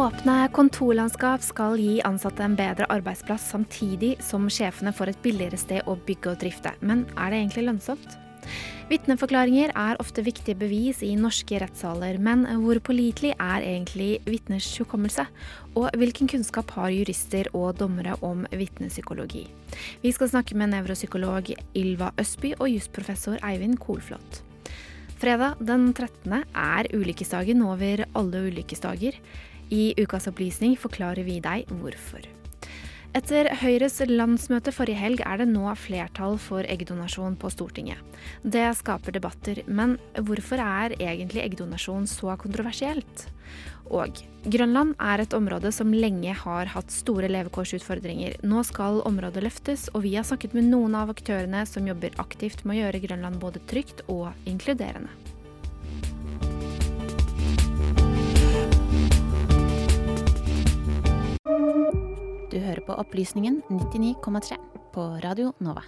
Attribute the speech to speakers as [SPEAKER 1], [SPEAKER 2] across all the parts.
[SPEAKER 1] Åpne kontorlandskap skal gi ansatte en bedre arbeidsplass, samtidig som sjefene får et billigere sted å bygge og drifte. Men er det egentlig lønnsomt? Vitneforklaringer er ofte viktige bevis i norske rettssaler, men hvor pålitelig er egentlig vitners hukommelse? Og hvilken kunnskap har jurister og dommere om vitnepsykologi? Vi skal snakke med nevropsykolog Ylva Østby og jusprofessor Eivind Kolflot. Fredag den 13. er ulykkesdagen over alle ulykkesdager. I Ukas opplysning forklarer vi deg hvorfor. Etter Høyres landsmøte forrige helg er det nå flertall for eggdonasjon på Stortinget. Det skaper debatter, men hvorfor er egentlig eggdonasjon så kontroversielt? Og Grønland er et område som lenge har hatt store levekårsutfordringer. Nå skal området løftes, og vi har snakket med noen av aktørene som jobber aktivt med å gjøre Grønland både trygt og inkluderende.
[SPEAKER 2] Du hører på Opplysningen 99,3 på Radio Nova.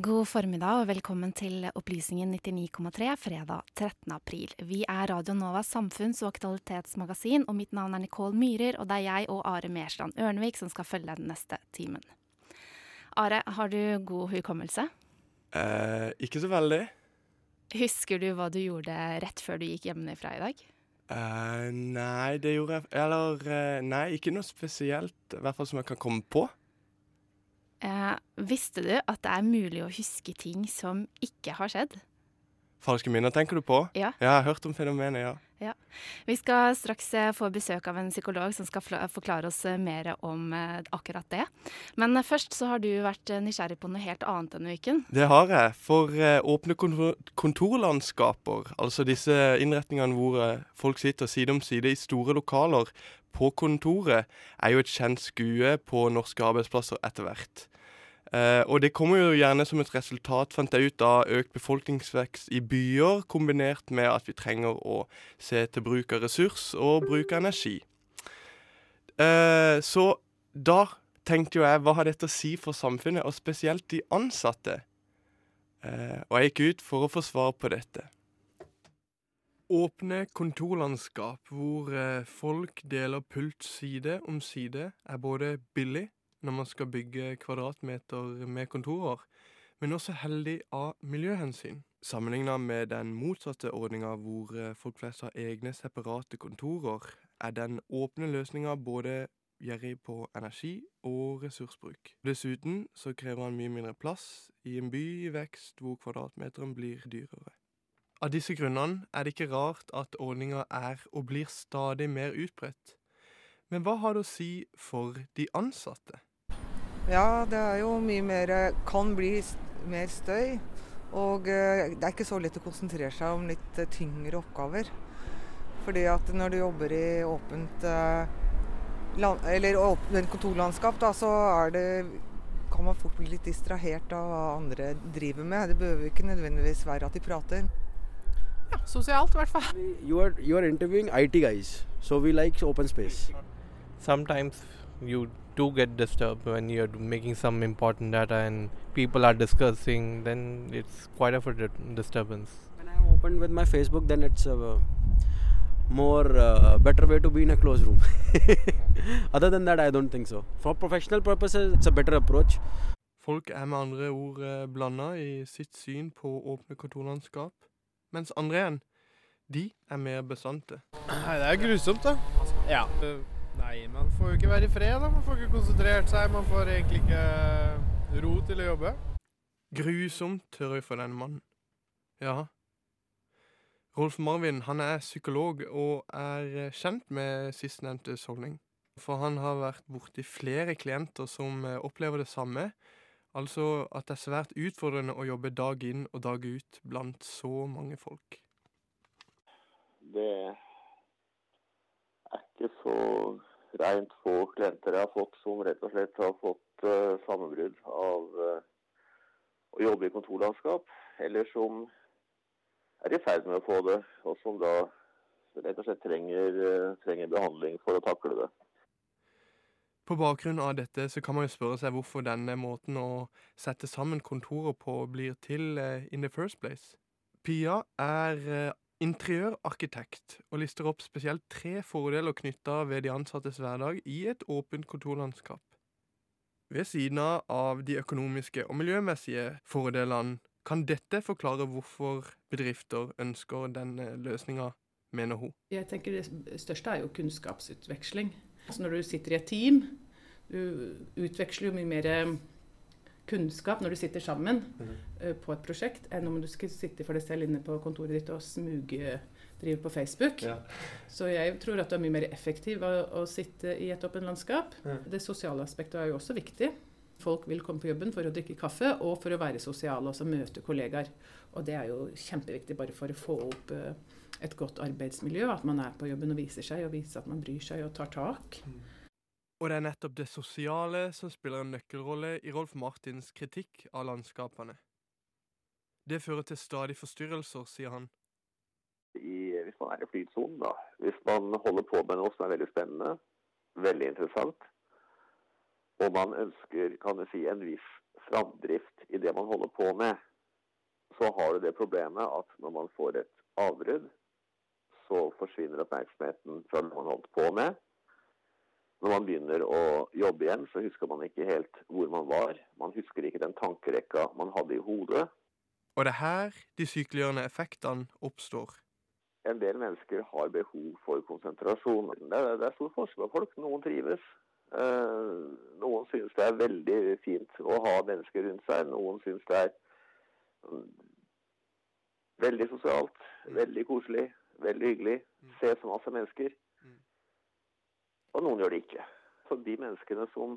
[SPEAKER 1] God formiddag og velkommen til Opplysningen 99,3 fredag 13. april. Vi er Radio Novas samfunns- og aktualitetsmagasin, og mitt navn er Nicole Myhrer, og det er jeg og Are Mersland Ørnevik som skal følge den neste timen. Are, har du god hukommelse?
[SPEAKER 3] Eh, ikke så veldig.
[SPEAKER 1] Husker du hva du gjorde rett før du gikk hjemmefra i dag?
[SPEAKER 3] Uh, nei, det gjorde jeg Eller uh, nei, ikke noe spesielt. I hvert fall som jeg kan komme på.
[SPEAKER 1] Uh, visste du at det er mulig å huske ting som ikke har skjedd?
[SPEAKER 3] Falske minner tenker du på?
[SPEAKER 1] Ja.
[SPEAKER 3] Jeg har hørt om fenomenet, ja.
[SPEAKER 1] ja. Vi skal straks eh, få besøk av en psykolog som skal forklare oss eh, mer om eh, akkurat det. Men først så har du vært nysgjerrig på noe helt annet denne uken.
[SPEAKER 3] Det har jeg. For åpne kontorlandskaper, altså disse innretningene hvor folk sitter side om side i store lokaler på kontoret, er jo et kjent skue på norske arbeidsplasser etter hvert. Eh, og det kommer jo gjerne som et resultat, fant jeg ut, av økt befolkningsvekst i byer, kombinert med at vi trenger å se til bruk av ressurs og bruk av energi. Eh, så da tenkte jo jeg, hva har dette å si for samfunnet, og spesielt de ansatte? Eh, og jeg gikk ut for å få svar på dette. Åpne kontorlandskap hvor eh, folk deler pult side om side, er både billig når man skal bygge kvadratmeter med kontorer, men også heldig av miljøhensyn. Sammenligna med den motsatte ordninga hvor eh, folk flest har egne separate kontorer, er den åpne løsninga både gjerrig på energi og ressursbruk. Dessuten så krever han mye mindre plass i en by i vekst hvor kvadratmeteren blir dyrere. Av disse grunnene er det ikke rart at ordninga er og blir stadig mer utbredt. Men hva har det å si for de ansatte?
[SPEAKER 4] Ja, det er jo mye mer Kan bli mer støy. Og eh, det er ikke så lett å konsentrere seg om litt eh, tyngre oppgaver. Fordi at når du jobber i åpent land, eller åpent kontorlandskap, da, så er det kan man fort bli litt distrahert av hva andre driver med. Det behøver ikke nødvendigvis være at de prater.
[SPEAKER 5] Ja, sosialt i hvert fall.
[SPEAKER 6] You are, you are interviewing IT guys, so we like open space.
[SPEAKER 7] Sometimes you do get disturbed when you're making some important data and people are discussing, then it's quite of a disturbance.
[SPEAKER 6] When I opened with my Facebook, then it's a more uh, better way to be in a closed room. Other than that, I don't think so. For professional purposes, it's a better approach.
[SPEAKER 3] Folk er med andre ord eh, blanda i sitt syn på åpne kontorlandskap, mens andre igjen, de er mer bestandte.
[SPEAKER 8] Nei, det er grusomt, da. Ja. Nei, man får jo ikke være i fred. da. Man får ikke konsentrert seg. Man får egentlig ikke ro til å jobbe.
[SPEAKER 3] Grusomt, hører jeg fra denne mannen. Ja, Rolf Marvin han er psykolog og er kjent med sistnevntes holdning. For han har vært borti flere klienter som eh, opplever det samme. Altså at det er svært utfordrende å jobbe dag inn og dag ut blant så mange folk.
[SPEAKER 9] Det er ikke så rent få klienter jeg har fått som rett og slett har fått uh, sammenbrudd av uh, å jobbe i kontorlandskap, eller som er i ferd med å få det, og som da rett og slett trenger, uh, trenger behandling for å takle det.
[SPEAKER 3] På bakgrunn av dette så kan man jo spørre seg hvorfor denne måten å sette sammen kontorer på blir til in the first place. Pia er interiørarkitekt og lister opp spesielt tre fordeler knytta ved de ansattes hverdag i et åpent kontorlandskap. Ved siden av de økonomiske og miljømessige fordelene kan dette forklare hvorfor bedrifter ønsker denne løsninga, mener hun.
[SPEAKER 10] Jeg tenker Det største er jo kunnskapsutveksling. Altså når du sitter i et team, du utveksler jo mye mer kunnskap når du sitter sammen mm. uh, på et prosjekt, enn om du skulle sitte for deg selv inne på kontoret ditt og smugdrive på Facebook. Ja. Så jeg tror at du er mye mer effektiv av å sitte i et åpent landskap. Ja. Det sosiale aspektet er jo også viktig. Folk vil komme på jobben for å drikke kaffe og for å være sosiale og møte kollegaer. Og det er jo kjempeviktig bare for å få opp uh, et godt arbeidsmiljø. At man er på jobben og viser seg, og viser at man bryr seg og tar tak. Mm.
[SPEAKER 3] Og det er nettopp det sosiale som spiller en nøkkelrolle i Rolf Martins kritikk av landskapene. Det fører til stadig forstyrrelser, sier han.
[SPEAKER 9] I, hvis man er i flytsonen, da. Hvis man holder på med noe som er veldig spennende, veldig interessant, og man ønsker kan du si, en viss framdrift i det man holder på med, så har du det problemet at når man får et avbrudd, så forsvinner oppmerksomheten fra det man holdt på med når man begynner å jobbe igjen, så husker man ikke helt hvor man var. Man husker ikke den tankerekka man hadde i hodet.
[SPEAKER 3] Og det er her de sykeliggjørende effektene oppstår.
[SPEAKER 9] En del mennesker har behov for konsentrasjon. Det er, det er stor forskjell på folk. Noen trives. Eh, noen syns det er veldig fint å ha mennesker rundt seg. Noen syns det er mm, veldig sosialt, veldig koselig, veldig hyggelig. Mm. Se så masse mennesker og noen gjør det ikke. Så de menneskene som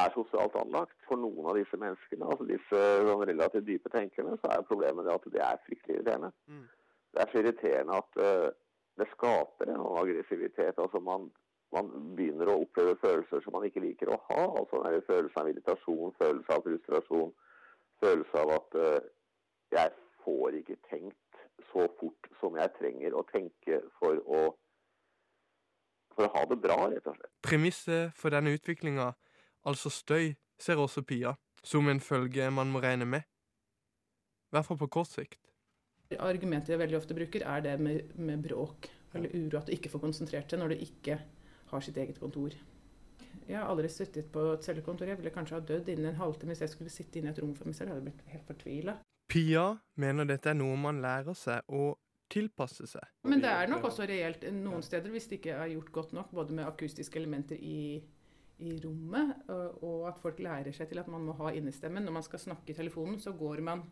[SPEAKER 9] er sosialt anlagt, for noen av disse menneskene, altså disse sånn relativt dype tenkerne, så er problemet det at det er fryktelig irriterende. Mm. Det er så irriterende at uh, det skaper en aggressivitet. altså man, man begynner å oppleve følelser som man ikke liker å ha. altså en Følelse av irritasjon, følelse av frustrasjon, følelse av at uh, jeg får ikke tenkt så fort som jeg trenger å tenke for å for å ha det bra, rett og slett.
[SPEAKER 3] Premisset for denne utviklinga, altså støy, ser også Pia som en følge man må regne med. I hvert fall på kort sikt.
[SPEAKER 10] Argumentet jeg veldig ofte bruker, er det med, med bråk eller uro. At du ikke får konsentrert deg når du ikke har sitt eget kontor. Jeg har aldri sittet på et cellekontor. Jeg ville kanskje ha dødd innen en halvtime hvis jeg skulle sitte inne i et rom for meg selv. Jeg hadde blitt helt fortvila.
[SPEAKER 3] Pia mener dette er noe man lærer seg, og tilpasse seg.
[SPEAKER 10] Men det er nok også reelt noen steder, hvis det ikke er gjort godt nok, både med akustiske elementer i, i rommet, og, og, at folk lærer seg til at man må ha innestemmen. Når man skal snakke i telefonen, så går man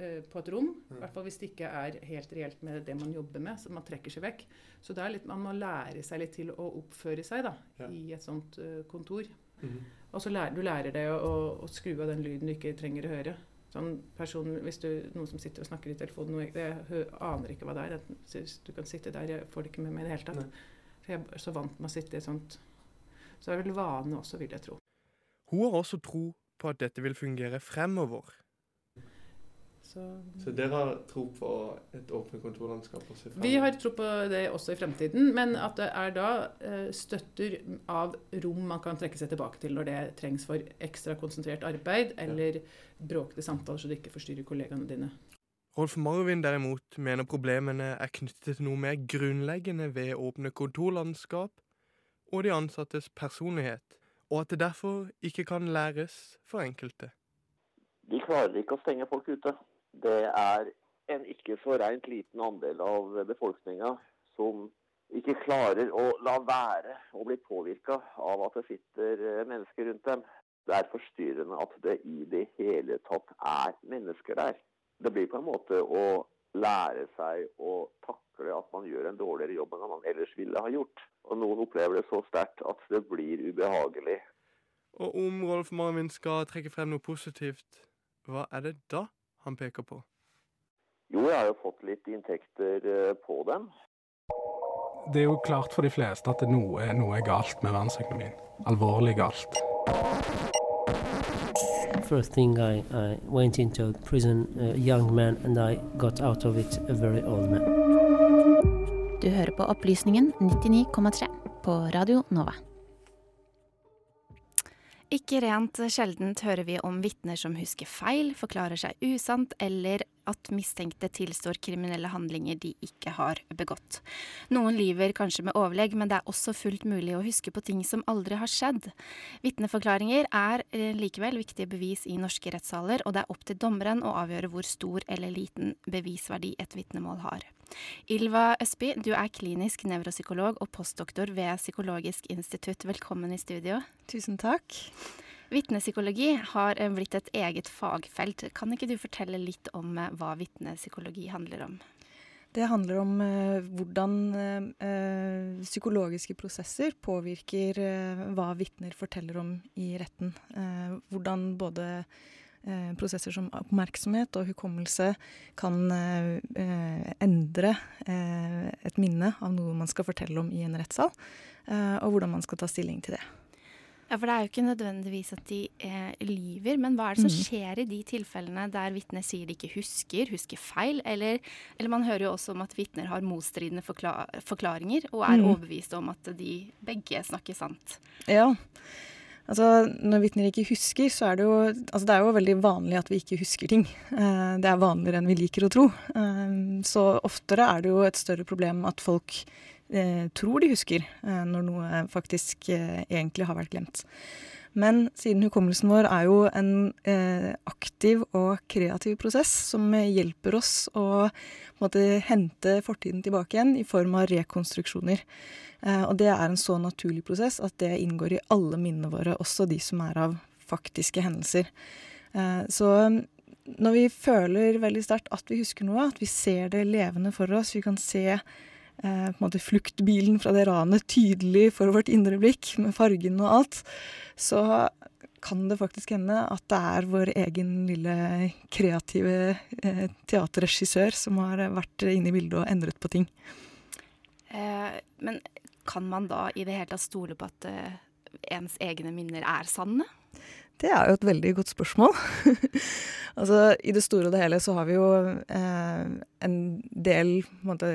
[SPEAKER 10] på et rom. I hvert fall hvis det ikke er helt reelt med det man jobber med. så Man trekker seg vekk. Så det er litt, man må lære seg litt til å oppføre seg da, ja. i et sånt uh, kontor. Mm -hmm. Og så lærer du lærer deg å, å, å skru av den lyden du ikke trenger å høre. Sånn person, hvis du, Noen som sitter og snakker i telefonen jeg, jeg, aner ikke hva det er. Du kan sitte der, jeg får det ikke med meg i det hele tatt. For jeg er så vant med å sitte i sånt. Så det er vel vane også, vil jeg tro.
[SPEAKER 3] Hun har også tro på at dette vil fungere fremover. Så, så dere har tro på et åpent kontorlandskap? også
[SPEAKER 10] Vi har tro på det også i fremtiden, men at det er da eh, støtter av rom man kan trekke seg tilbake til når det trengs for ekstra konsentrert arbeid eller ja. bråkete samtaler så du ikke forstyrrer kollegaene dine.
[SPEAKER 3] Rolf Marvin derimot mener problemene er knyttet til noe mer grunnleggende ved åpne kontorlandskap og de ansattes personlighet, og at det derfor ikke kan læres for enkelte.
[SPEAKER 9] De klarer ikke å stenge folk ute det er en ikke så rent liten andel av befolkninga som ikke klarer å la være å bli påvirka av at det sitter eh, mennesker rundt dem. Det er forstyrrende at det i det hele tatt er mennesker der. Det blir på en måte å lære seg å takle at man gjør en dårligere jobb enn man ellers ville ha gjort. Og noen opplever det så sterkt at det blir ubehagelig.
[SPEAKER 3] Og om Rolf Marvin skal trekke frem noe positivt, hva er det da han peker på?
[SPEAKER 9] Jo, jeg har jo fått litt inntekter eh, på dem.
[SPEAKER 11] Det er jo klart for de fleste at noe, noe er galt med verdensøkonomien. Alvorlig galt.
[SPEAKER 12] First thing I, I went into prison a young man and I got out of it a very old man.
[SPEAKER 2] Du hører på Opplysningen 99,3 på Radio Nova.
[SPEAKER 1] Ikke rent sjeldent hører vi om vitner som husker feil, forklarer seg usant, eller at mistenkte tilstår kriminelle handlinger de ikke har begått. Noen lyver kanskje med overlegg, men det er også fullt mulig å huske på ting som aldri har skjedd. Vitneforklaringer er eh, likevel viktige bevis i norske rettssaler, og det er opp til dommeren å avgjøre hvor stor eller liten bevisverdi et vitnemål har. Ylva Østby, du er klinisk nevropsykolog og postdoktor ved Psykologisk institutt. Velkommen i studio.
[SPEAKER 13] Tusen takk.
[SPEAKER 1] Vitnepsykologi har eh, blitt et eget fagfelt. Kan ikke du fortelle litt om eh, hva vitnepsykologi handler om?
[SPEAKER 13] Det handler om eh, hvordan eh, psykologiske prosesser påvirker eh, hva vitner forteller om i retten. Eh, hvordan både prosesser som oppmerksomhet og hukommelse kan endre et minne av noe man skal fortelle om i en rettssal, og hvordan man skal ta stilling til det.
[SPEAKER 1] Ja, For det er jo ikke nødvendigvis at de eh, lyver, men hva er det som
[SPEAKER 13] Mhm.
[SPEAKER 1] skjer i de tilfellene der vitner sier de ikke husker, husker feil, eller, eller man hører jo også om at vitner har motstridende forklar forklaringer og er
[SPEAKER 13] mm.
[SPEAKER 1] overbevist om at de begge snakker sant.
[SPEAKER 13] Ja. Altså, når vitner ikke husker, så er det jo Altså, det er jo veldig vanlig at vi ikke husker ting. Eh, det er vanligere enn vi liker å tro. Eh, så oftere er det jo et større problem at folk tror de husker, eh, når noe faktisk eh, egentlig har vært glemt. Men siden hukommelsen vår er jo en eh, aktiv og kreativ prosess som eh, hjelper oss å måte, hente fortiden tilbake igjen i form av rekonstruksjoner. Eh, og det er en så naturlig prosess at det inngår i alle minnene våre, også de som er av faktiske hendelser. Eh, så når vi føler veldig sterkt at vi husker noe, at vi ser det levende for oss, vi kan se eh, på en måte fluktbilen fra det ranet tydelig for vårt indre blikk, med fargen og alt, så kan det faktisk hende at det er vår egen lille kreative eh, teaterregissør som har vært inne i bildet og endret på ting.
[SPEAKER 1] Eh, men kan man da i det hele tatt stole på at eh, ens egne minner er sanne?
[SPEAKER 13] Det er jo et veldig godt spørsmål. altså, I det store og det hele så har vi jo eh, en del på en måte,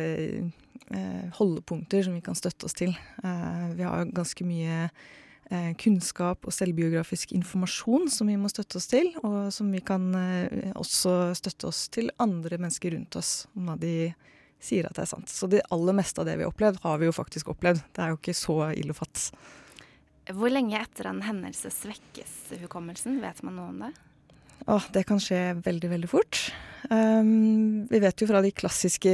[SPEAKER 13] eh, holdepunkter som vi kan støtte oss til. Eh, vi har ganske mye eh, kunnskap og selvbiografisk informasjon som vi må støtte oss til, og som vi kan eh, også støtte oss til andre mennesker rundt oss, om hva de sier at det er sant. Så det aller meste av det vi har opplevd, har vi jo faktisk opplevd. Det er jo ikke så ille fatt.
[SPEAKER 1] Hvor lenge etter en hendelse svekkes hukommelsen? Vet man noe om det?
[SPEAKER 13] Åh, det kan skje veldig, veldig fort. Um, vi vet jo fra de klassiske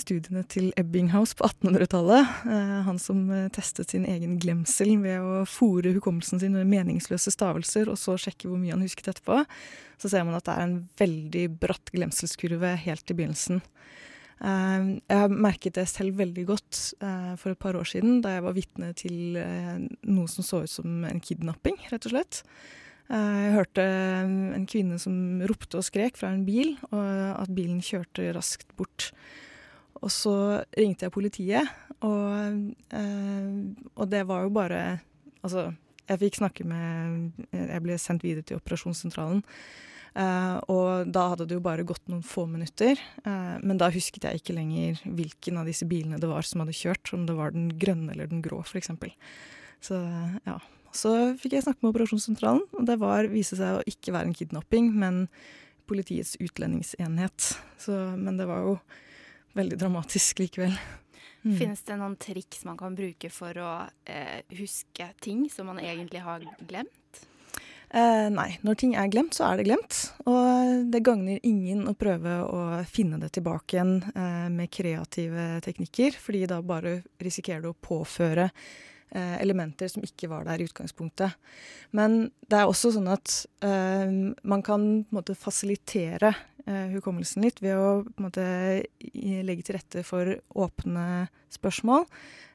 [SPEAKER 13] studiene til Ebbinghaus på 1800-tallet, uh, han som uh, testet sin egen glemsel ved å fòre hukommelsen sin med meningsløse stavelser, og så sjekke hvor mye han husket etterpå, så ser man at det er en veldig bratt glemselskurve helt i begynnelsen. Um, jeg har merket det selv veldig godt uh, for et par år siden, da jeg var vitne til uh, noe som så ut som en kidnapping, rett og slett. Jeg hørte en kvinne som ropte og skrek fra en bil, og at bilen kjørte raskt bort. Og så ringte jeg politiet, og, og det var jo bare Altså, jeg fikk snakke med Jeg ble sendt videre til operasjonssentralen. Uh, og da hadde det jo bare gått noen få minutter. Uh, men da husket jeg ikke lenger hvilken av disse bilene det var som hadde kjørt. Om det var den grønne eller den grå, f.eks. Så ja. Så fikk jeg snakke med operasjonssentralen, og det var, viste seg å ikke være en kidnapping, men politiets utlendingsenhet. Så, men det var jo veldig dramatisk likevel. Mm.
[SPEAKER 1] Finnes det noen triks man kan bruke for å eh, huske ting som man egentlig har glemt?
[SPEAKER 13] Eh, nei, når ting er glemt, så er det glemt. Og det gagner ingen å prøve å finne det tilbake igjen eh, med kreative teknikker, fordi da bare risikerer du å påføre eh, elementer som ikke var der i utgangspunktet. Men det er også sånn at man kan måte fasilitere eh, hukommelsen litt ved å måte legge til rette for åpne spørsmål.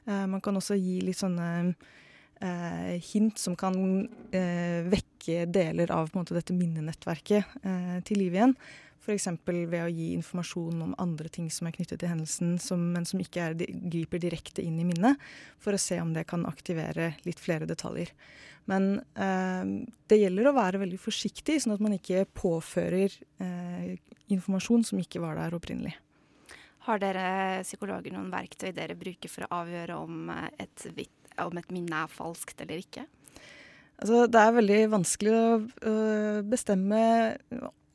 [SPEAKER 13] Eh, man kan også gi litt sånne eh, hint som kan eh, vekke deler av måte, dette minnenettverket eh, til liv igjen. F.eks. ved å gi informasjon om andre ting som er knyttet til hendelsen, som, men som ikke er, griper direkte inn i minnet, for å se om det kan aktivere litt flere detaljer. Men eh, det gjelder å være veldig forsiktig, sånn at man ikke påfører eh, informasjon som ikke var der opprinnelig.
[SPEAKER 1] Har dere psykologer noen verktøy dere bruker for å avgjøre om et et, om et minne er falskt eller ikke?
[SPEAKER 13] Altså, det er veldig vanskelig å, å bestemme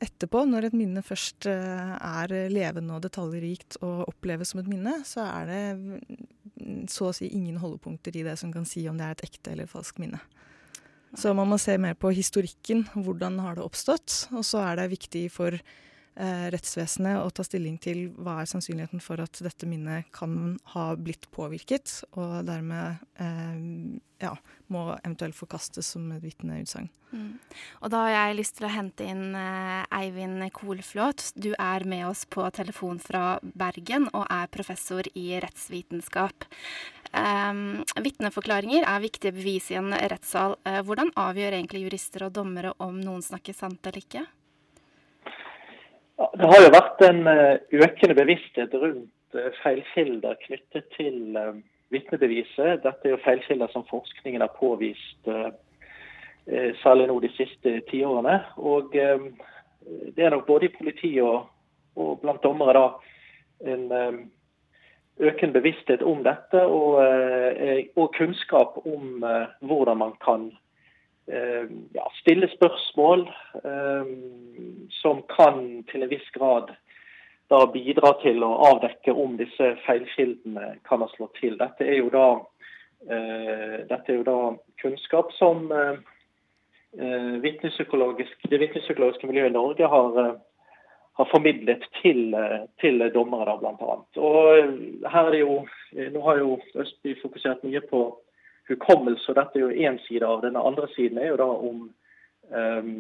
[SPEAKER 13] etterpå, når et minne først eh, er levende og detaljrikt og oppleves som et minne, så er det mm, så å si ingen holdepunkter i det som kan si om det er et ekte eller falskt minne. Så man må se mer på historikken. Hvordan har det oppstått? Og så er det viktig for rettsvesenet å ta stilling til hva er sannsynligheten for at dette minnet kan ha blitt påvirket, og dermed eh, ja, må eventuelt forkastes som et vitneutsagn.
[SPEAKER 1] Mm. Og da har jeg lyst til å hente inn eh, Eivind Kolflåt. Du er med oss på telefon fra Bergen og er professor i rettsvitenskap. Um, Vitneforklaringer er viktige bevis i en rettssal. Uh, hvordan avgjør egentlig jurister og dommere om noen snakker sant eller ikke?
[SPEAKER 14] Det har jo vært en uh, økende bevissthet rundt uh, feilkilder knyttet til uh, vitnebeviset. Dette er jo feilkilder som forskningen har påvist særlig nå de siste tiårene. Og det er nok både i politiet og, og blant dommere da en økende bevissthet om dette og, eh, og kunnskap om eh, hvordan man kan eh, ja, stille spørsmål som kan til en viss grad da bidra til å avdekke om disse feilkildene kan ha slått til. Dette er jo da, dette er jo da kunnskap som det vitnepsykologiske miljøet i Norge har har formidlet til, eh, til dommere, eh, er eh, Nå har jo Østby fokusert mye på hukommelse, og dette er jo én side av Den andre siden er jo da om, um,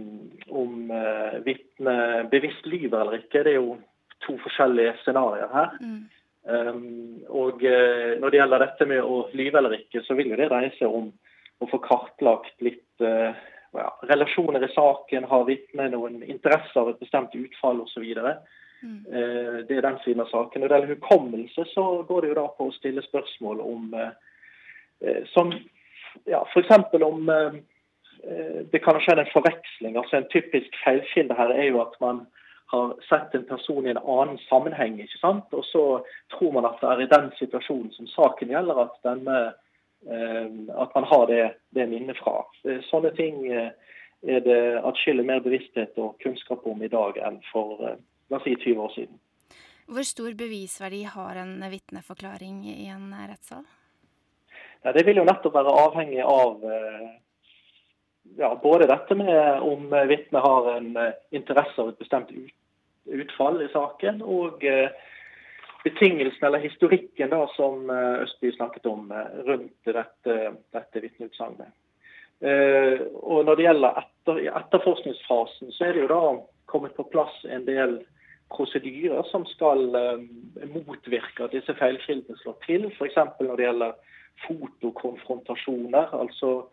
[SPEAKER 14] om uh, vitnet bevisst lyver eller ikke. Det er jo to forskjellige scenarioer her. Mm. Um, og uh, Når det gjelder dette med å lyve eller ikke, så vil jo det dreie seg om å få kartlagt litt uh, ja, relasjoner i saken, har vitnet noen interesse av et bestemt utfall osv. Mm. Eh, det er den siden av saken. Når det gjelder hukommelse, så går det jo da på å stille spørsmål om eh, eh som ja, F.eks. om eh, eh, det kan ha skjedd en forveksling. altså En typisk feilkilde her er jo at man har sett en person i en annen sammenheng. ikke sant? Og så tror man at det er i den situasjonen som saken gjelder, at denne Eh, at man har det, det minnet fra. Eh, sånne ting eh, er det atskillig mer bevissthet og kunnskap om i dag enn for la oss si 20 år siden.
[SPEAKER 1] Hvor stor bevisverdi har en vitneforklaring i en rettssal?
[SPEAKER 14] Ja, det vil jo nettopp være avhengig av ja, både dette med om vitnet har en interesse av et bestemt utfall i saken, og betingelsene eller historikken da, som eh, Østby snakket om eh, rundt dette, dette vitneutsagnet. Eh, og når det gjelder etter, etterforskningsfasen, så er det jo da kommet på plass en del prosedyrer som skal motvirke at disse feilkildene slår til. F.eks. når det gjelder fotokonfrontasjoner. altså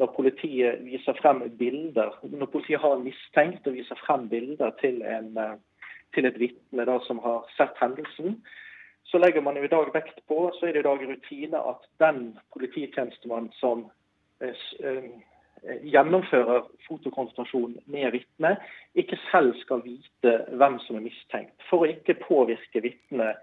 [SPEAKER 14] når politiet viser frem bilder, når politiet har mistenkt og viser frem bilder til en til et vitne som har sett hendelsen, så legger man jo i dag vekt på så er det i dag rutine at den polititjenestemannen som eh, eh, gjennomfører fotokonsentrasjon med vitne, ikke selv skal vite hvem som er mistenkt, for å ikke påvirke vitnet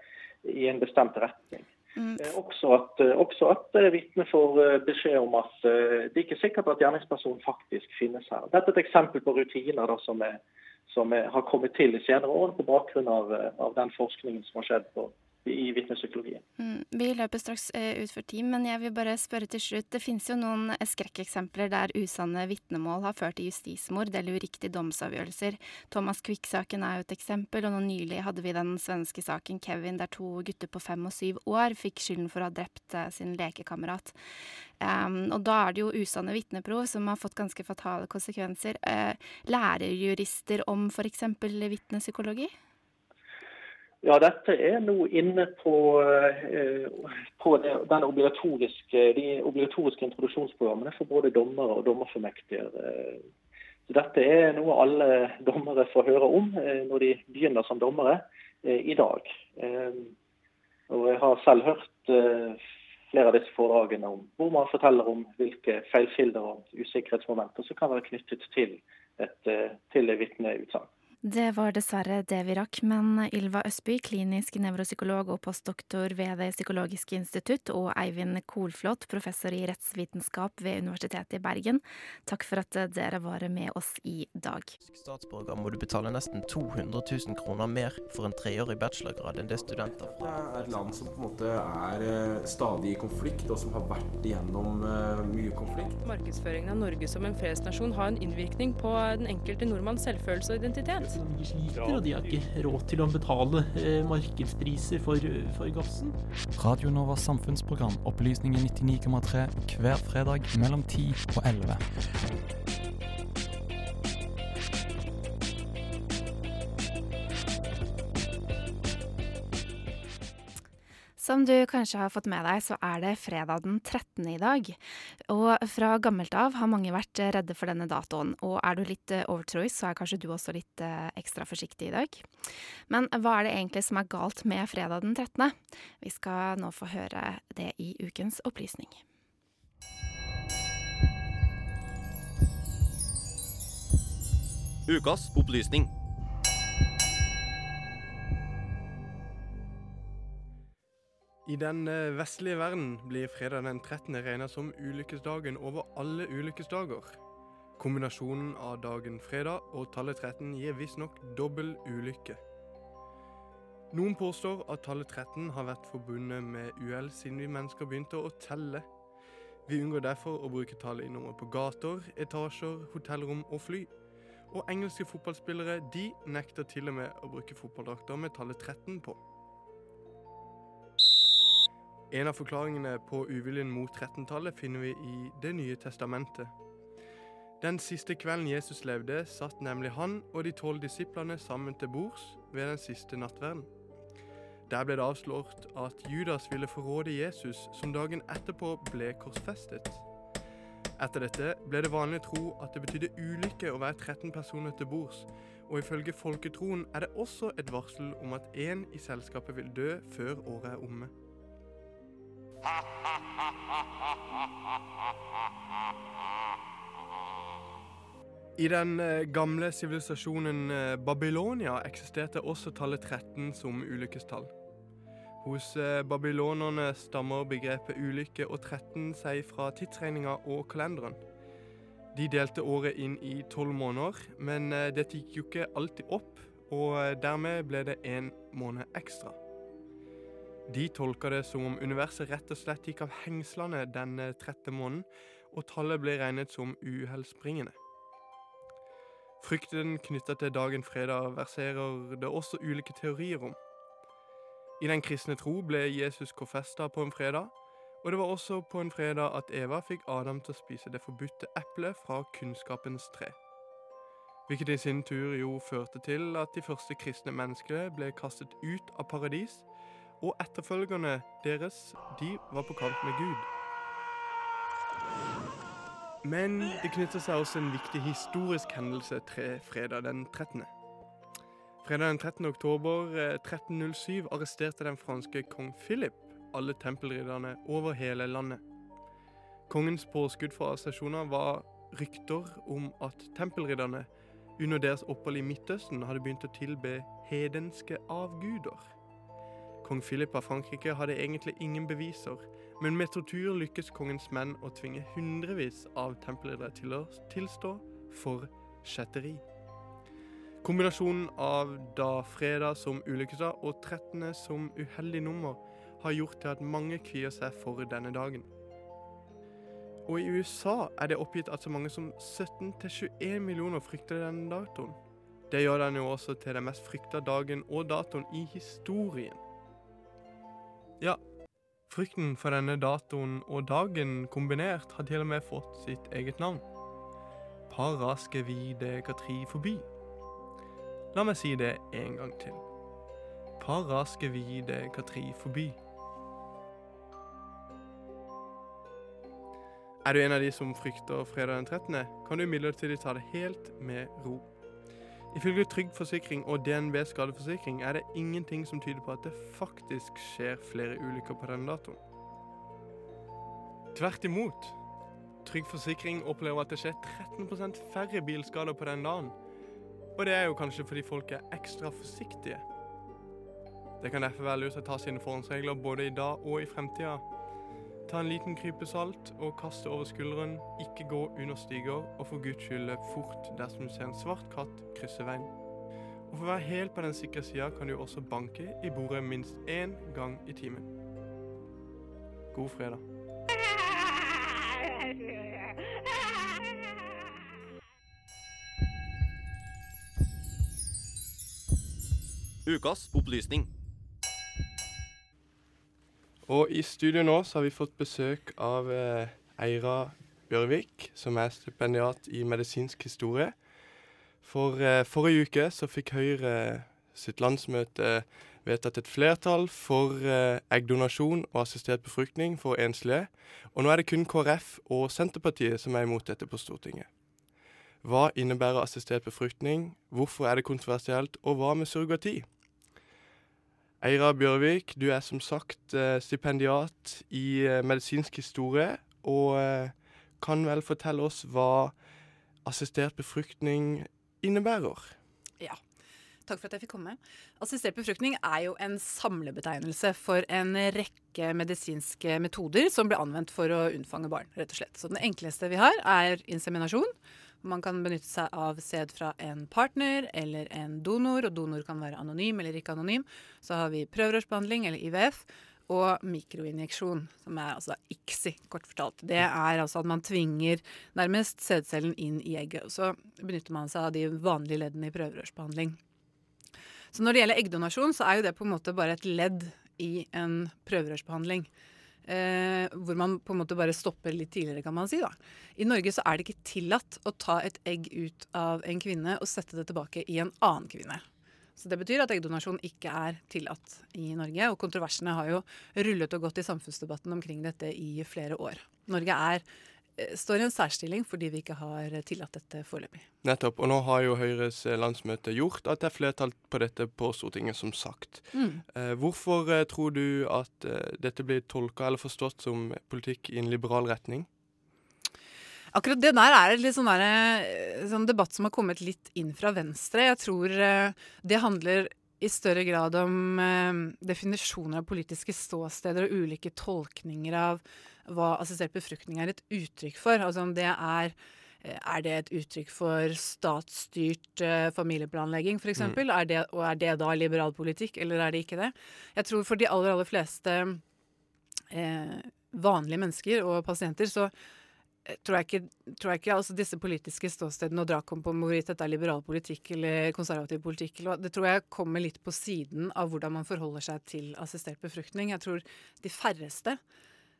[SPEAKER 14] i en bestemt retning. Mm. Eh, også at, også at vitnet får beskjed om at det ikke er sikkert at gjerningspersonen faktisk finnes her. Dette er et eksempel på rutiner da, som er som har kommet til de senere årene på bakgrunn av, eh, av, den forskningen som har skjedd på i vitnepsykologien.
[SPEAKER 1] Mm, vi løper straks eh, ut for tid, men jeg vil bare spørre til slutt. Det finnes jo noen eh, skrekkeksempler der usanne vitnemål har ført til justismord eller uriktige domsavgjørelser. Thomas Quick-saken er jo et eksempel, og nå nylig hadde vi den svenske saken Kevin, der to gutter på fem og syv år fikk skylden for å ha drept eh, sin lekekamerat. Um, og da er det jo usanne vitneprov som har fått ganske fatale konsekvenser. Uh, lærer jurister om f.eks. vitnepsykologi?
[SPEAKER 14] Ja, dette er nå inne på, eh, på det, obligatoriske, de obligatoriske introduksjonsprogrammene for både dommere og dommerformektige. Så dette er noe alle dommere får høre om eh, når de begynner som dommere eh, i dag. Og jeg har selv hørt flere av disse foredragene om hvor man forteller om hvilke feilkilder og usikkerhetsmomenter som kan være knyttet til et, til et vitneutsagn.
[SPEAKER 1] Det var dessverre det vi rakk, men Ylva Østby, klinisk nevropsykolog og postdoktor ved Det psykologiske institutt, og Eivind Kolflot, professor i rettsvitenskap ved Universitetet i Bergen, takk for at dere var med oss i dag.
[SPEAKER 15] Statsborger må du betale nesten 200 000 kroner mer for en treårig bachelorgrad enn det studenter får.
[SPEAKER 16] Det er et land som på en måte er eh, stadig i konflikt, og som har vært igjennom eh, mye konflikt.
[SPEAKER 17] Markedsføringen av Norge som en fredsnasjon har en innvirkning på den enkelte nordmanns selvfølelse og identitet
[SPEAKER 18] de sliter, og de har ikke råd til å betale eh, markedspriser for, for gassen.
[SPEAKER 19] Radio Novas samfunnsprogram Opplysningen 99,3 hver fredag mellom 10 og 11.
[SPEAKER 1] Som du kanskje har fått med deg, så er det fredag den 13. i dag. Og fra gammelt av har mange vært redde for denne datoen. Og er du litt eh, overtroisk, så er kanskje du også litt eh, ekstra forsiktig i dag. Men hva er det egentlig som er galt med fredag den 13.? Vi skal nå få høre det i ukens opplysning.
[SPEAKER 15] Ukas opplysning.
[SPEAKER 3] I den eh, vestlige verden blir fredag den 13. regna som ulykkesdagen over alle ulykkesdager. Kombinasjonen av dagen fredag og tallet 13 gir visstnok dobbel ulykke. Noen påstår at tallet 13 har vært forbundet med uhell siden vi mennesker begynte å telle. Vi unngår derfor å bruke tallet i nummer på gater, etasjer, hotellrom og fly. Og engelske fotballspillere de nekter til og med å bruke fotballdrakter med tallet 13 på. En av forklaringene på uviljen mot 13-tallet finner vi i Det nye testamentet. Den siste kvelden Jesus levde, satt nemlig han og de tolv disiplene sammen til bords ved den siste nattverden. Der ble det avslått at Judas ville forråde Jesus, som dagen etterpå ble korsfestet. Etter dette ble det vanlig tro at det betydde ulykke å være 13 personer til bords, og ifølge folketroen er det også et varsel om at én i selskapet vil dø før året er omme. I den eh, gamle sivilisasjonen eh, Babylonia eksisterte også tallet 13 som ulykkestall. Hos eh, babylonerne stammer begrepet ulykke og 13 seg fra tidsregninga og kalenderen. De delte året inn i tolv måneder, men dette gikk jo ikke alltid opp, og dermed ble det én måned ekstra. De tolka det som om universet rett og slett gikk av hengslene denne 13. måneden, og tallet ble regnet som uhellsbringende. Frykten knytta til dagen fredag verserer det også ulike teorier om. I den kristne tro ble Jesus korfesta på en fredag, og det var også på en fredag at Eva fikk Adam til å spise det forbudte eplet fra kunnskapens tre. Hvilket i sin tur jo førte til at de første kristne menneskene ble kastet ut av paradis og etterfølgerne deres, de var på kant med Gud. Men det knytter seg også en viktig historisk hendelse til fredag den 13. Fredag den 13. oktober 1307 eh, arresterte den franske kong Philip alle tempelridderne over hele landet. Kongens påskudd for arrestasjoner var rykter om at tempelridderne under deres opphold i Midtøsten hadde begynt å tilbe hedenske avguder. Kong Philip av Frankrike hadde egentlig ingen beviser, men med tortur lykkes kongens menn å tvinge hundrevis av tempelledere til å tilstå for kjetteri. Kombinasjonen av da fredag som ulykkesdag og 13. som uheldig nummer har gjort til at mange kvier seg for denne dagen. Og i USA er det oppgitt at så mange som 17-21 millioner frykter denne datoen. Det gjør den jo også til den mest frykta dagen og datoen i historien. Ja, frykten for denne datoen og dagen kombinert har til og med fått sitt eget navn. Paraskevide forbi. La meg si det en gang til. Paraskevide forbi. Er du en av de som frykter fredag den 13., kan du imidlertid ta det helt med ro. Ifølge Trygg Forsikring og DNB skadeforsikring er det ingenting som tyder på at det faktisk skjer flere ulykker på denne datoen. Tvert imot. Trygg Forsikring opplever at det skjer 13 færre bilskader på den dagen. Og det er jo kanskje fordi folk er ekstra forsiktige. Det kan derfor være lurt å ta sine forhåndsregler både i dag og i fremtida. Ta en liten krype salt og kaste over skulderen. Ikke gå under stiger, og for guds skyld løp fort dersom du ser en svart katt krysse veien. Og For å være helt på den sikre sida kan du også banke i bordet minst én gang i timen. God fredag.
[SPEAKER 20] Ukas opplysning.
[SPEAKER 3] Og i studio nå så har vi fått besøk av eh, Eira Bjørvik, som er stipendiat i medisinsk historie. For eh, forrige uke så fikk Høyre sitt landsmøte vedtatt et flertall for eh, eggdonasjon og assistert befruktning for enslige. Og nå er det kun KrF og Senterpartiet som er imot dette på Stortinget. Hva innebærer assistert befruktning, hvorfor er det kontroversielt, og hva med surrogati? Eira Bjørvik, du er som sagt eh, stipendiat i eh, medisinsk historie, og eh, kan vel fortelle oss hva assistert befruktning innebærer?
[SPEAKER 21] Ja. Takk for at jeg fikk komme. Assistert befruktning er jo en samlebetegnelse for en rekke medisinske metoder som blir anvendt for å unnfange barn, rett og slett. Så den enkleste vi har, er inseminasjon. Man kan benytte seg av sæd fra en partner eller en donor, og donor kan være anonym eller ikke anonym. Så har vi prøverørsbehandling, eller IVF, og mikroinjeksjon, som er altså ICSI, kort fortalt. Det er altså at man tvinger nærmest sædcellen inn i egget. Og så benytter man seg av de vanlige leddene i prøverørsbehandling. Så når det gjelder eggdonasjon, så er jo det på en måte bare et ledd i en prøverørsbehandling. Eh, hvor man på en måte bare stopper litt tidligere, kan man si. da. I Norge så er det ikke tillatt å ta et egg ut av en kvinne og sette det tilbake i en annen kvinne. Så Det betyr at eggdonasjon ikke er tillatt i Norge. Og kontroversene har jo rullet og gått i samfunnsdebatten omkring dette i flere år. Norge er, står i en særstilling fordi vi ikke har tillatt dette foreløpig.
[SPEAKER 3] Nettopp. Og nå har jo Høyres eh, landsmøte gjort at det er flertall på dette på Stortinget, som sagt.
[SPEAKER 21] Mm.
[SPEAKER 3] Eh, hvorfor eh, tror du at eh, dette blir tolka eller forstått som politikk i en liberal retning?
[SPEAKER 21] Akkurat det der er en sånn, eh, sånn debatt som har kommet litt inn fra venstre. Jeg tror eh, det handler i større grad om eh, definisjoner av politiske ståsteder og ulike tolkninger av hva assistert befruktning er et uttrykk for. Altså om det er eh, er det et uttrykk for statsstyrt uh, familieplanlegging, f.eks.?
[SPEAKER 22] Mm.
[SPEAKER 21] Er det, og er det da liberal politikk, eller er det ikke det? Jeg tror for de aller, aller fleste eh, vanlige mennesker og pasienter, så eh, tror jeg ikke, tror jeg ikke altså disse politiske ståstedene og drakom på hvorvidt dette er liberal politikk eller konservativ politikk, eller det tror jeg kommer litt på siden av hvordan man forholder seg til assistert befruktning. Jeg tror de færreste eh,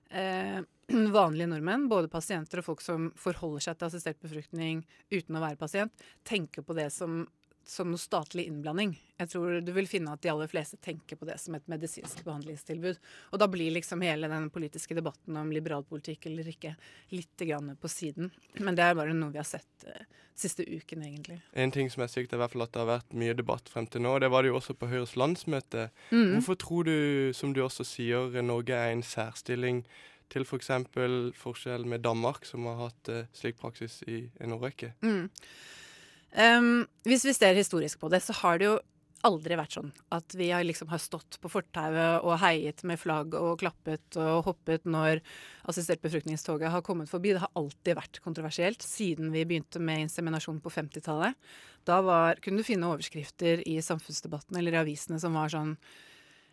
[SPEAKER 21] vanlige nordmenn, både pasienter og folk som forholder seg til assistert befruktning uten å være pasient, tenker på det som, som noe statlig innblanding. Jeg tror du vil finne at de aller fleste tenker på det som et medisinsk behandlingstilbud. Og da blir liksom hele den politiske debatten om liberal politikk eller ikke litt grann på siden. Men det er bare noe vi har sett eh, siste uken, egentlig.
[SPEAKER 3] En ting som er sykt, er i hvert fall at det har vært mye debatt frem til nå. og Det var det jo også på Høyres landsmøte.
[SPEAKER 21] Mm.
[SPEAKER 3] Hvorfor tror du, som du også sier, Norge er i en særstilling til f.eks. For forskjell med Danmark, som har hatt eh, slik praksis i en årrekke?
[SPEAKER 21] Mm. Um, hvis vi ser historisk på det, så har det jo aldri vært sånn at vi har, liksom har stått på fortauet og heiet med flagg og klappet og hoppet når assistert befruktningstoget har kommet forbi. Det har alltid vært kontroversielt siden vi begynte med inseminasjon på 50-tallet. Da var, kunne du finne overskrifter i samfunnsdebatten eller i avisene som var sånn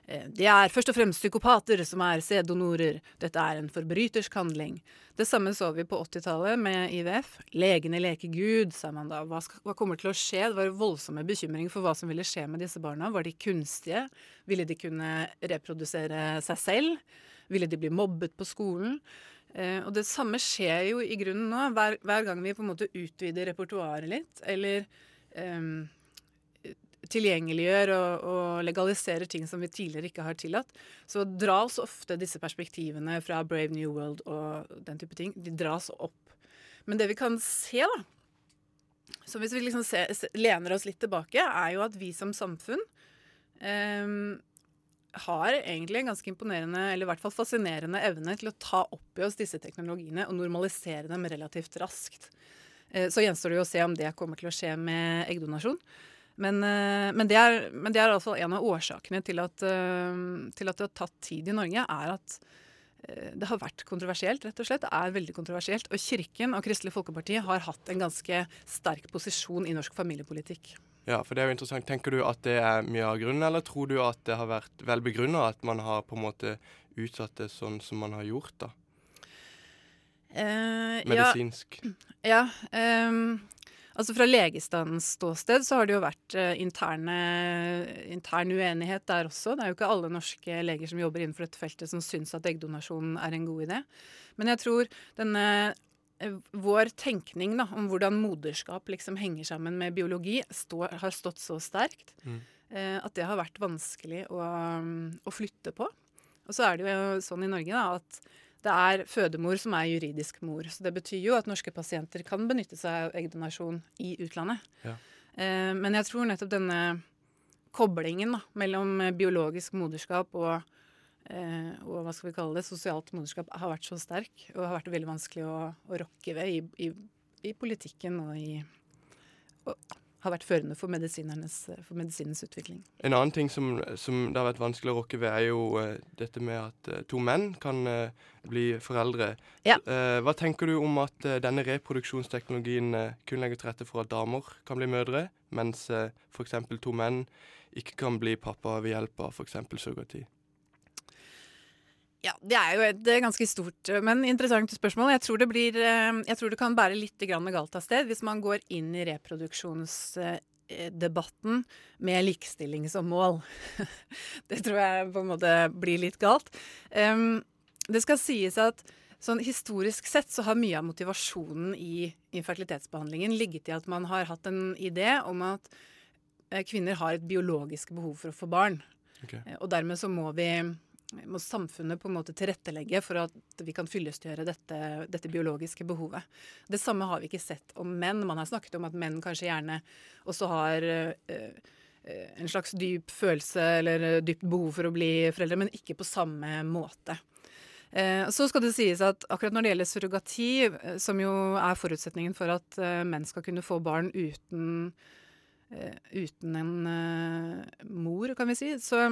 [SPEAKER 21] Det er først og fremst psykopater som er sæddonorer. Dette er en forbrytersk handling. Det samme så vi på 80-tallet med IVF. Legene leker Gud, sa man da. Hva, skal, hva kommer til å skje? Det var voldsomme bekymringer for hva som ville skje med disse barna. Var de kunstige? Ville de kunne reprodusere seg selv? Ville de bli mobbet på skolen? Eh, og det samme skjer jo i grunnen nå, hver, hver gang vi på en måte utvider repertoaret litt, eller ehm, tilgjengeliggjør og, og legaliserer ting som vi tidligere ikke har tillatt, så dras ofte disse perspektivene fra Brave New World og den type ting, de dras opp. Men det vi kan se, da, så hvis vi liksom se, lener oss litt tilbake, er jo at vi som samfunn ehm, har egentlig en ganske imponerende, eller i hvert fall fascinerende evne til å ta opp i oss disse teknologiene og normalisere dem relativt raskt. Eh, Så gjenstår det jo å se om det kommer til å skje med eggdonasjon. Men, eh, men, det er, men det er altså en av årsakene til at, eh, til at det har tatt tid i Norge, er at eh, det har vært kontroversielt, rett og slett. Det er veldig kontroversielt. Og Kirken og Kristelig Folkeparti har hatt en ganske sterk posisjon i norsk familiepolitikk.
[SPEAKER 3] Ja, for det er jo interessant. Tenker du at det er mye av grunnen, eller tror du at det har vært vel begrunna at man har på en måte utsatt det sånn som man har gjort, da?
[SPEAKER 21] Eh,
[SPEAKER 3] Medisinsk.
[SPEAKER 21] Ja. ja ehm, altså Fra legestandens ståsted så har det jo vært eh, interne, intern uenighet der også. Det er jo ikke alle norske leger som jobber innenfor dette feltet som syns at eggdonasjon er en god idé. Men jeg tror denne eh, vår tenkning da, om hvordan moderskap liksom henger sammen med biologi, stå, har stått så sterkt
[SPEAKER 3] Mm.
[SPEAKER 21] eh, at det har vært vanskelig å, å flytte på. Og så er det jo sånn i Norge da, at det er fødemor som er juridisk mor. Så det betyr jo at norske pasienter kan benytte seg av eggdonasjon i utlandet.
[SPEAKER 3] Ja.
[SPEAKER 21] Eh, men jeg tror nettopp denne koblingen da, mellom biologisk moderskap og, eh, og hva skal vi kalle det, sosialt moderskap har vært så sterk og har vært veldig vanskelig å, å rokke ved i, i, i politikken og i og har vært førende for, for medisinens utvikling.
[SPEAKER 3] En annen ting som, som det har vært vanskelig å rokke ved, er jo uh, dette med at uh, to menn kan uh, bli foreldre.
[SPEAKER 21] Ja.
[SPEAKER 3] Hva tenker du om at denne reproduksjonsteknologien kun legger til rette for at damer kan bli mødre, mens uh, f.eks. to menn ikke kan bli pappa ved hjelp av f.eks. surrogati?
[SPEAKER 21] Ja, Det er jo et eh, ganske stort, eh, men interessant spørsmål. Jeg tror det, blir, eh, jeg tror det kan bære litt grann galt av sted hvis man går inn i reproduksjonsdebatten med likestilling som mål. Det tror jeg på en måte blir litt galt. Det skal sies at sånn historisk sett så har mye av motivasjonen i infertilitetsbehandlingen ligget i at man har hatt en idé om at kvinner har et biologisk behov for å få barn.
[SPEAKER 3] Ok.
[SPEAKER 21] Eh, Og dermed så må vi må samfunnet på en måte tilrettelegge for at vi kan fyllestgjøre dette, dette biologiske behovet. Det samme har vi ikke sett om menn. Man har snakket om at menn kanskje gjerne også har eh, en slags dyp følelse eller eh, dypt behov for å bli foreldre, men ikke på samme måte. Så skal det sies at akkurat når det gjelder surrogati, som jo er forutsetningen for at menn skal kunne få barn uten, uten en mor, kan vi si, så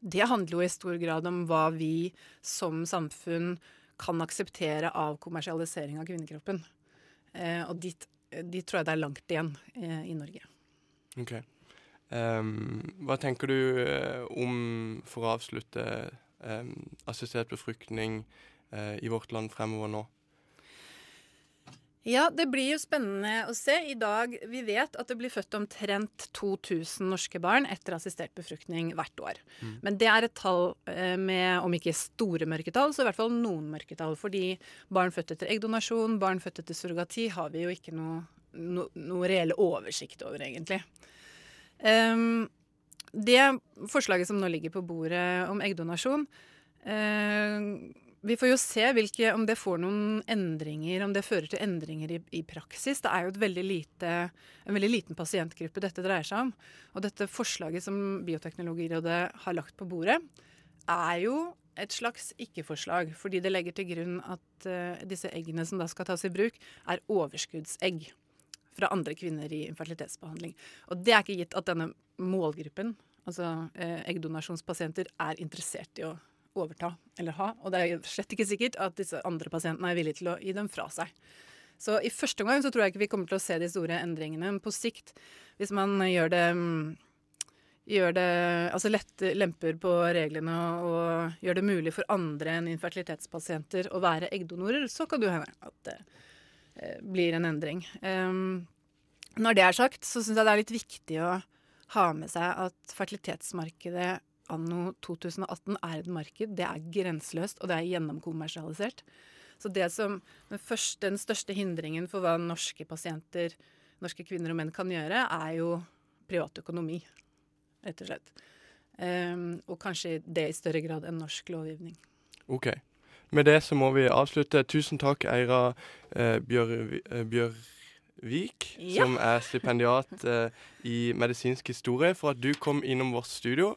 [SPEAKER 21] det handler jo i stor grad om hva vi som samfunn kan akseptere av kommersialisering av kvinnekroppen. Eh, og dit, dit tror jeg det er langt igjen eh, i Norge.
[SPEAKER 3] Ok. Um, hva tenker du eh, om, for å avslutte, um, assistert befruktning uh, i vårt land fremover nå?
[SPEAKER 21] Ja, det blir jo spennende å se. I dag, Vi vet at det blir født omtrent 2000 norske barn etter assistert befruktning hvert år.
[SPEAKER 20] Mm.
[SPEAKER 21] Men det er et tall eh, med, om ikke store mørketall, så i hvert fall noen mørketall. Fordi barn født etter eggdonasjon, barn født etter surrogati, har vi jo ikke noe, no, noe reell oversikt over, egentlig. Um, det forslaget som nå ligger på bordet om eggdonasjon eh, vi får jo se hvilke, om det får noen endringer, om det fører til endringer i, i praksis. Det er jo veldig lite, en veldig liten pasientgruppe dette dreier seg om. Og dette forslaget som Bioteknologirådet har lagt på bordet, er jo et slags ikke-forslag. Fordi det legger til grunn at uh, disse eggene som da skal tas i bruk, er overskuddsegg. fra andre kvinner i infertilitetsbehandling. Og det er ikke gitt at denne målgruppen, altså eh, eggdonasjonspasienter, er interessert i å overta eller ha. Og det er slett ikke sikkert at disse andre pasientene er villige til å gi dem fra seg. Så i første omgang så tror jeg ikke vi kommer til å se de store endringene. Men på sikt, hvis man gjør det mm, gjør det Altså lett, lemper på reglene og gjør det mulig for andre enn infertilitetspasienter å være eggdonorer, så kan det hende at det eh, blir en endring. Um, når det er sagt, så syns jeg det er litt viktig å ha med seg at fertilitetsmarkedet anno 2018 er et marked. Det er grenseløst, og det er gjennomkommersialisert. Så det som den, første, den største hindringen for hva norske pasienter, norske kvinner og menn kan gjøre, er jo privatøkonomi rett og slett. Um, og kanskje det i større grad enn norsk lovgivning.
[SPEAKER 3] OK. Med det så må vi avslutte. Tusen takk, Eira eh, Bjør, eh, Bjørvik, ja. som er stipendiat eh, i medisinsk historie, for at du kom innom vårt studio.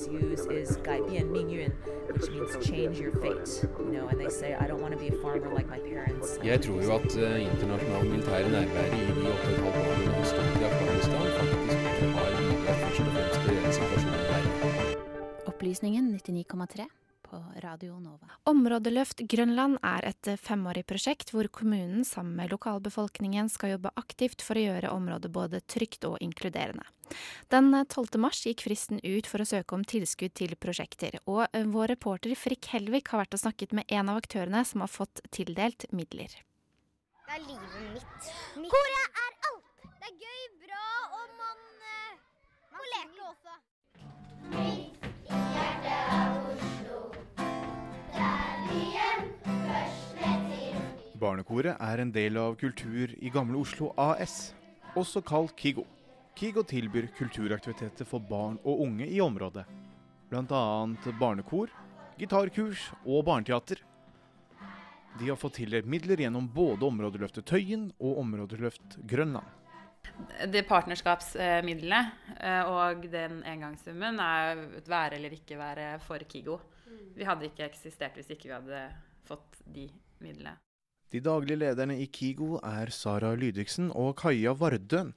[SPEAKER 23] phrase they always use is 改变命运, which means change your fate. You know, and they say, I don't want to be a farmer like my parents.
[SPEAKER 24] Jeg tror jo at uh, internasjonal militære nærvær i de 8,5 årene vi har stått i Afghanistan, faktisk har bidratt først og fremst til å gjøre situasjonen verre.
[SPEAKER 1] Opplysningen 99,3 på Radio Nova. Områdeløft Grønland er et femårig prosjekt hvor kommunen sammen med lokalbefolkningen skal jobbe aktivt for å gjøre området både trygt og inkluderende. Den 12. mars gikk fristen ut for å søke om tilskudd til prosjekter, og vår reporter Frikk Helvik har vært og snakket med en av aktørene som har fått tildelt midler.
[SPEAKER 25] Det er livet mitt. mitt. Hvor er alt? Det er gøy, bra, og man, man man leke også. Mitt hjerte er
[SPEAKER 26] Barnekoret er en del av Kultur i Gamle Oslo AS, også kalt KIGO. KIGO tilbyr kulturaktiviteter for barn og unge i området. Bl.a. barnekor, gitarkurs og barneteater. De har fått tildelt midler gjennom både Områdeløftet Tøyen og Områdeløft Grønland.
[SPEAKER 27] Det partnerskapsmidlene eh, og den engangssummen er et være eller ikke være for KIGO. Vi hadde ikke eksistert hvis ikke vi hadde fått de midlene.
[SPEAKER 26] De daglige lederne i KIGO er Sara Lydiksen og Kaja Vardø.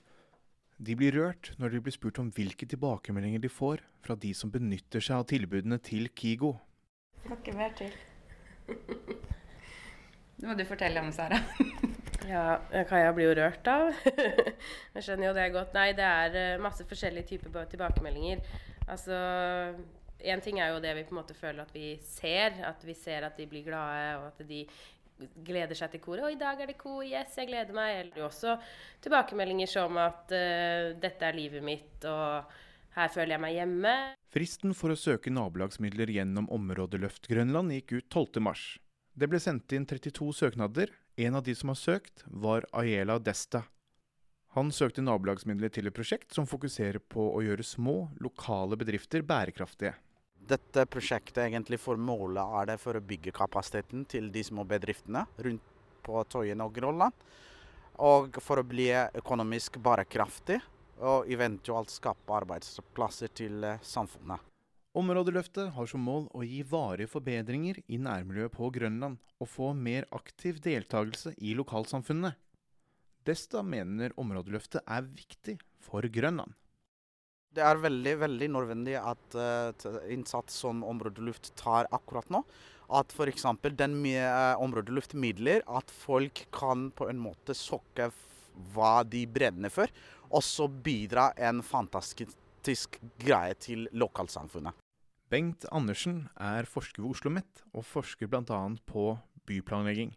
[SPEAKER 26] De blir rørt når de blir spurt om hvilke tilbakemeldinger de får fra de som benytter seg av tilbudene til KIGO.
[SPEAKER 27] Skal ikke mer til. Det må du fortelle om, Sara.
[SPEAKER 28] ja, Kaja blir jo rørt av. Jeg skjønner jo det godt. Nei, det er eh, masse forskjellige typer tilbakemeldinger. Altså Én ting er jo det vi på en måte føler at vi ser. At vi ser at de blir glade, og at de gleder seg til koret. 'Og i dag er det kor. Yes, jeg gleder meg.' Eller også tilbakemeldinger som at uh, 'dette er livet mitt', og 'her føler jeg meg hjemme'.
[SPEAKER 26] Fristen for å søke nabolagsmidler gjennom Områdeløft Grønland gikk ut 12.3. Det ble sendt inn 32 søknader. En av de som har søkt, var Ayela Desta. Han søkte nabolagsmidler til et prosjekt som fokuserer på å gjøre små, lokale bedrifter bærekraftige.
[SPEAKER 29] Dette prosjektet egentlig for målet er det for å bygge kapasiteten til de små bedriftene rundt på Tøyen og Grolland. Og for å bli økonomisk bærekraftig og eventuelt skape arbeidsplasser til eh, samfunnet.
[SPEAKER 26] Områdeløftet har som mål å gi varige forbedringer i nærmiljøet på Grønland og få mer aktiv deltakelse i lokalsamfunnene. Desta mener områdeløftet er viktig for Grønland.
[SPEAKER 29] Det er veldig veldig nødvendig at uh, innsats som Områdeluft tar akkurat nå. At f.eks. den med uh, Områdeluftmidler, at folk kan på en måte sokke hva de brenner for, og så bidra en fantastisk greie til lokalsamfunnet.
[SPEAKER 26] Bengt Andersen er forsker ved Oslo OsloMet, og forsker bl.a. på byplanlegging.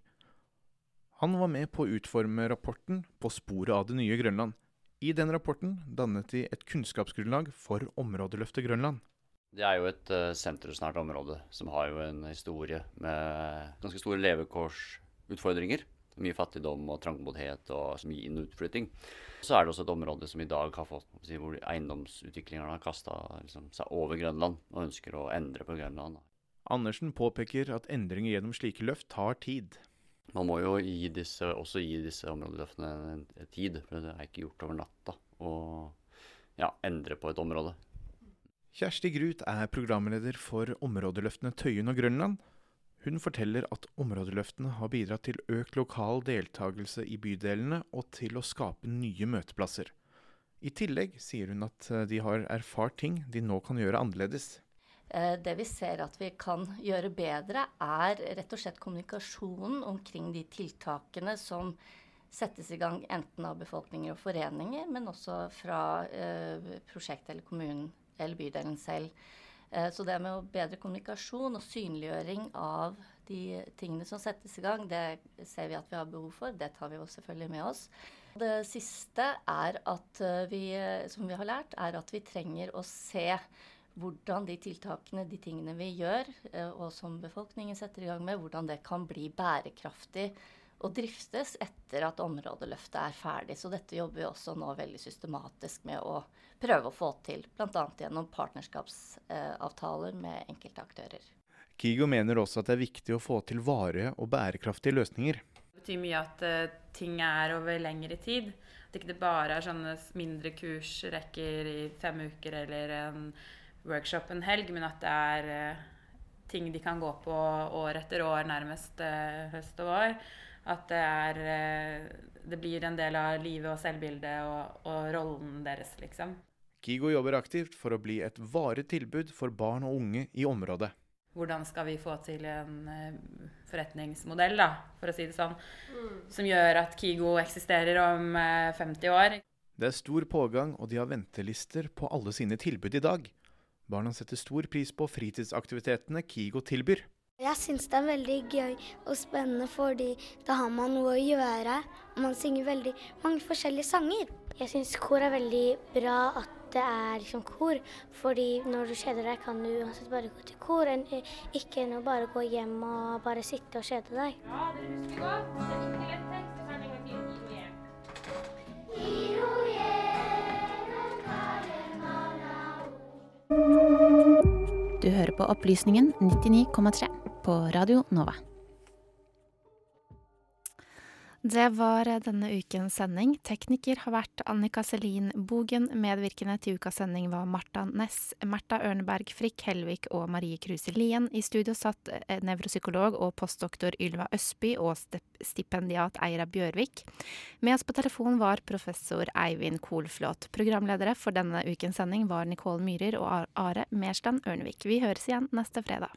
[SPEAKER 26] Han var med på å utforme rapporten På sporet av det nye Grønland, i den rapporten dannet de et kunnskapsgrunnlag for områdeløftet Grønland.
[SPEAKER 30] Det er jo et uh, sentrumsnært område som har jo en historie med ganske store levekårsutfordringer. Mye fattigdom og trangboddhet og mye inn- og utflytting. Så er det også et område som i dag har fått hvor eiendomsutviklingerne har kasta liksom, seg over Grønland og ønsker å endre på Grønland.
[SPEAKER 26] Andersen påpeker at endringer gjennom slike løft tar tid.
[SPEAKER 30] Man må jo gi disse, også gi disse områdeløftene en, tid, for det er ikke gjort over natta å ja, endre på et område.
[SPEAKER 26] Kjersti Grut er programleder for Områdeløftene Tøyen og Grønland. Hun forteller at områdeløftene har bidratt til økt lokal deltakelse i bydelene og til å skape nye møteplasser. I tillegg sier hun at de har erfart ting de nå kan gjøre annerledes.
[SPEAKER 31] Eh, det vi ser at vi kan gjøre bedre, er rett og slett kommunikasjonen omkring de tiltakene som settes i gang enten av befolkninger og foreninger, men også fra eh, prosjektet eller kommunen eller bydelen selv. Eh, så det med bedre kommunikasjon og synliggjøring av de tingene som settes i gang, det ser vi at vi har behov for. Det tar vi jo selvfølgelig med oss. Det siste er at eh, vi, som vi har lært, er at vi trenger å se hvordan de tiltakene, de tingene vi gjør, eh, og som befolkningen setter i gang med, hvordan det kan bli bærekraftig og driftes etter at områdeløftet er ferdig. Så dette jobber vi også nå veldig systematisk med å prøve å få til, bl.a. gjennom partnerskapsavtaler med enkelte aktører.
[SPEAKER 26] Kigo mener også at det er viktig å få til varige og bærekraftige løsninger.
[SPEAKER 27] Det betyr mye at uh, ting er over lengre tid. At det ikke bare er sånne mindre kursrekker i fem uker eller en workshop en helg, men at det er uh, ting de kan gå på år etter år, nærmest uh, høst og vår. At det er uh, Det blir en del av livet og selvbildet og, og, rollen deres, liksom.
[SPEAKER 26] Kigo jobber aktivt for å bli et varig tilbud for barn og unge i området.
[SPEAKER 27] Hvordan skal vi få til en forretningsmodell, da, for å si det sånn, mm. som gjør at Kigo eksisterer om 50 år?
[SPEAKER 26] Det er stor pågang, og de har ventelister på alle sine tilbud i dag. Barna setter stor pris på fritidsaktivitetene Kigo tilbyr.
[SPEAKER 25] Jeg syns det er veldig gøy og spennende, fordi da har man noe å gjøre. Og man synger veldig mange forskjellige sanger. Jeg syns kor er veldig bra at det er liksom kor, fordi når du kjeder deg, kan du uansett bare gå til kor, enn ikke nå bare gå hjem og bare sitte og kjede deg. Ja, det husker godt. Det er ikke lett tekst.
[SPEAKER 32] Du hører på Opplysningen 99,3 på Radio Nova.
[SPEAKER 1] Det var denne ukens sending. Tekniker har vært Annika Selin Bogen. Medvirkende til ukas sending var Marta Næss, Märtha Ørneberg Frikk Helvik og Marie Kruse Lien. I studio satt eh, nevropsykolog og postdoktor Ylva Østby og stipendiat Eira Bjørvik. Med oss på telefon var professor Eivind Kolflot. Programledere for denne ukens sending var Nicole Myhrer og Are Merstein Ørnevik. Vi høres igjen neste fredag.